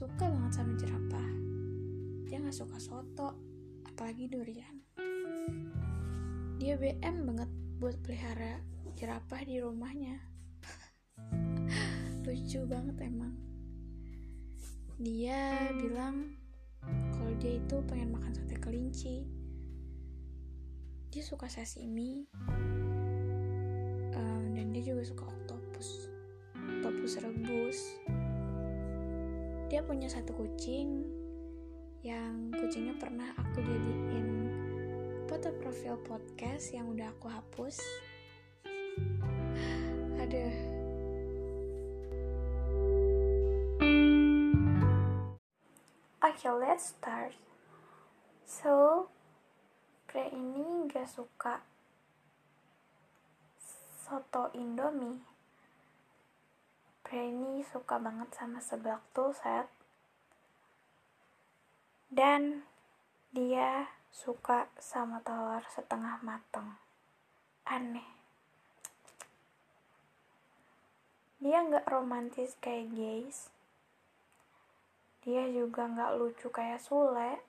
suka banget sama jerapah. Dia nggak suka soto apalagi durian. Dia BM banget buat pelihara jerapah di rumahnya. Lucu banget emang. Dia bilang kalau dia itu pengen makan sate kelinci. Dia suka sashimi um, dan dia juga suka oktopus oktopus rebus dia punya satu kucing yang kucingnya pernah aku jadiin foto profil podcast yang udah aku hapus. Ada Okay, let's start. So, pria ini gak suka soto Indomie Brandy suka banget sama seblak set dan dia suka sama telur setengah matang aneh. Dia nggak romantis kayak guys dia juga nggak lucu kayak Sule.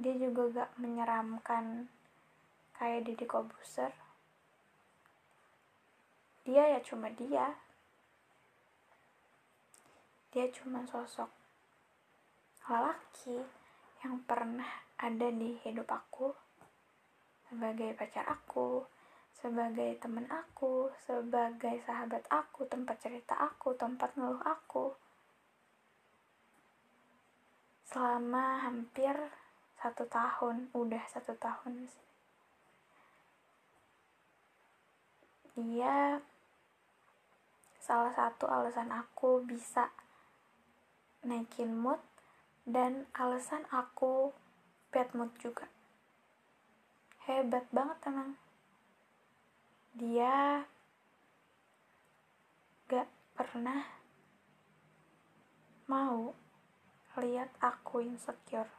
Dia juga gak menyeramkan kayak Didi Kobuser. Dia ya cuma dia dia cuma sosok lelaki yang pernah ada di hidup aku sebagai pacar aku, sebagai teman aku, sebagai sahabat aku, tempat cerita aku, tempat ngeluh aku. Selama hampir satu tahun, udah satu tahun. Dia salah satu alasan aku bisa naikin mood dan alasan aku bad mood juga. Hebat banget emang dia gak pernah mau lihat aku insecure.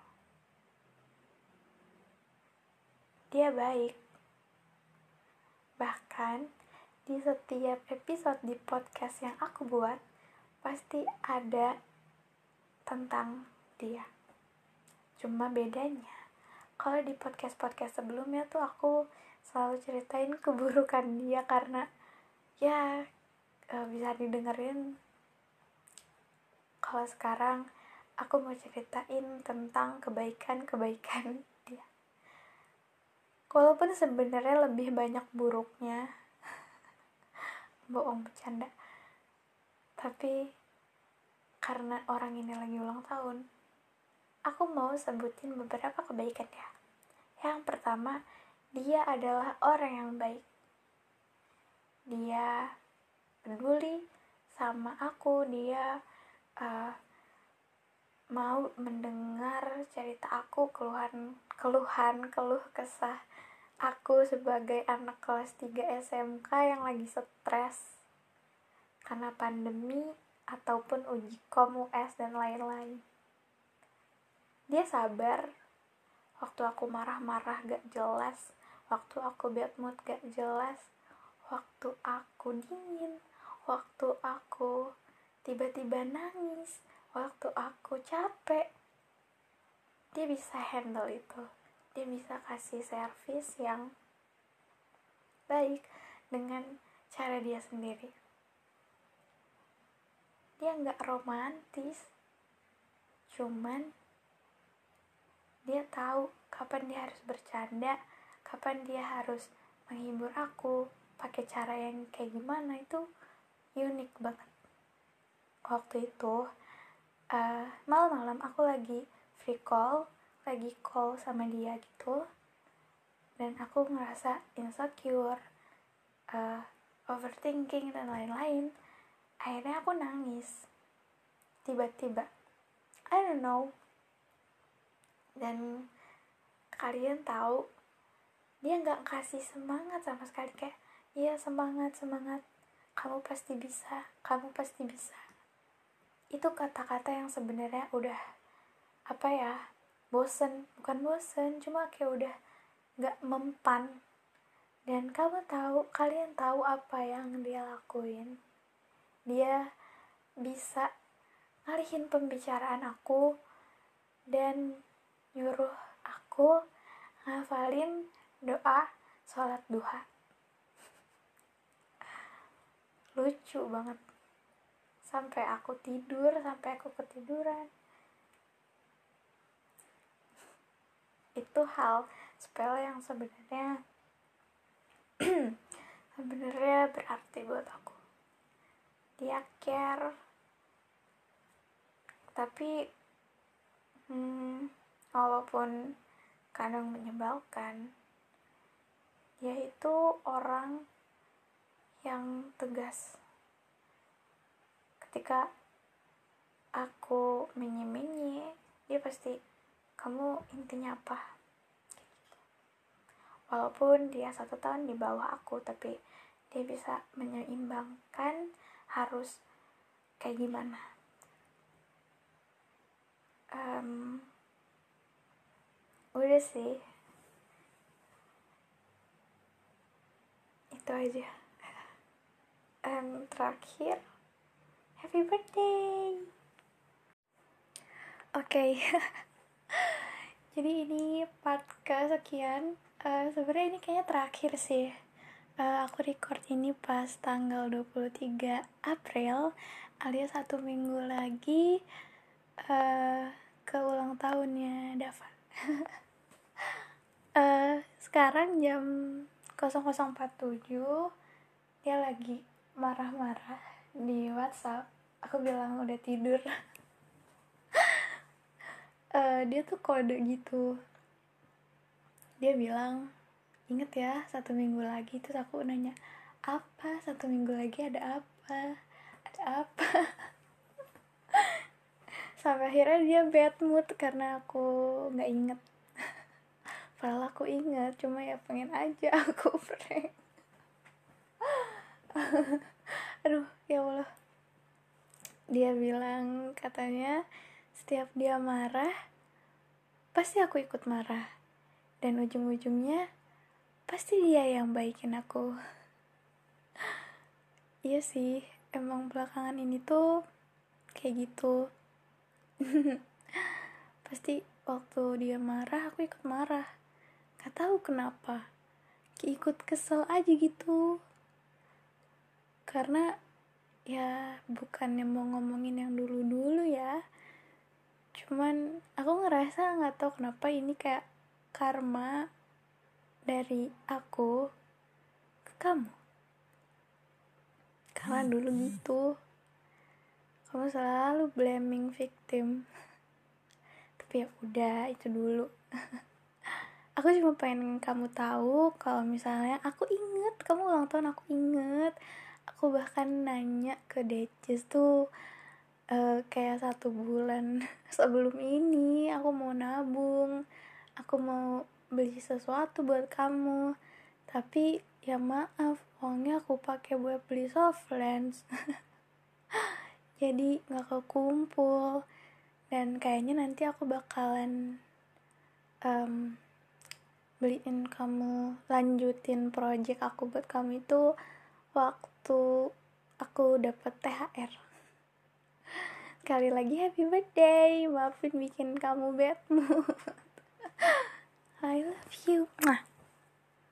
Dia baik. Bahkan di setiap episode di podcast yang aku buat pasti ada tentang dia. Cuma bedanya, kalau di podcast-podcast sebelumnya tuh aku selalu ceritain keburukan dia karena ya e, bisa didengerin. Kalau sekarang aku mau ceritain tentang kebaikan-kebaikan dia. Walaupun sebenarnya lebih banyak buruknya, bohong bercanda. Tapi karena orang ini lagi ulang tahun, aku mau sebutin beberapa kebaikan ya. Yang pertama, dia adalah orang yang baik. Dia peduli sama aku, dia uh, mau mendengar cerita aku, keluhan, keluhan, keluh kesah aku sebagai anak kelas 3 SMK yang lagi stres karena pandemi ataupun uji kom US dan lain-lain. Dia sabar waktu aku marah-marah gak jelas, waktu aku bad mood gak jelas, waktu aku dingin, waktu aku tiba-tiba nangis, waktu aku capek. Dia bisa handle itu. Dia bisa kasih servis yang baik dengan cara dia sendiri dia nggak romantis. Cuman dia tahu kapan dia harus bercanda kapan dia harus menghibur aku pakai cara yang kayak gimana itu unik banget. Waktu itu uh, malam-malam aku lagi free call lagi call sama dia gitu dan aku ngerasa insecure uh, overthinking dan lain-lain akhirnya aku nangis. Tiba-tiba I don't know. Dan kalian tahu dia nggak kasih semangat sama sekali. Kayak iya semangat semangat. Kamu pasti bisa kamu pasti bisa. Itu kata-kata yang sebenarnya udah apa ya bosen. Bukan bosen cuma kayak udah nggak mempan. Dan kamu tahu kalian tahu apa yang dia lakuin dia bisa ngalihin pembicaraan aku dan nyuruh aku ngafalin doa sholat duha. Lucu banget. Sampai aku tidur sampai aku ketiduran. Itu hal sepele yang sebenarnya sebenarnya berarti buat aku dia care tapi hmm, walaupun kadang menyebalkan dia itu orang yang tegas. Ketika aku menye-menye dia pasti kamu intinya apa? Walaupun dia satu tahun di bawah aku tapi dia bisa menyeimbangkan harus kayak gimana? Um, udah sih. Itu aja. Um, terakhir happy birthday. Oke. Okay. jadi ini part kesekian. Uh, sebenarnya ini kayaknya terakhir sih uh, aku record ini pas tanggal 23 April alias satu minggu lagi uh, ke ulang tahunnya Dava. Uh, sekarang jam 0047 dia lagi marah-marah di WhatsApp. Aku bilang udah tidur. Uh, dia tuh kode gitu. Dia bilang inget ya satu minggu lagi. Terus aku nanya apa? Satu minggu lagi ada apa? Ada apa? Sampai akhirnya dia bad mood karena aku nggak inget padahal aku ingat cuma ya pengen aja aku prank. Aduh ya Allah. Dia bilang katanya setiap dia marah pasti aku ikut marah. Dan ujung-ujungnya pasti dia yang baikin aku. Iya sih emang belakangan ini tuh kayak gitu. Pasti waktu dia marah aku ikut marah. Gak tahu kenapa. Ikut kesel aja gitu. Karena ya bukannya mau ngomongin yang dulu-dulu ya. Cuman aku ngerasa nggak tahu kenapa ini kayak karma dari aku ke kamu. Karena dulu gitu. Kamu selalu blaming victim. Tapi ya udah itu dulu. Aku cuma pengen kamu tahu kalau misalnya aku inget kamu ulang tahun aku inget. Aku bahkan nanya ke Decis tuh uh, kayak satu bulan sebelum ini aku mau nabung aku mau beli sesuatu buat kamu. Tapi ya maaf uangnya aku pakai buat beli soft lens. Jadi nggak kekumpul. Dan kayaknya nanti aku bakalan um, beliin kamu lanjutin project aku buat kamu itu waktu aku dapat THR kali lagi happy birthday. Maafin bikin kamu bad mood I love you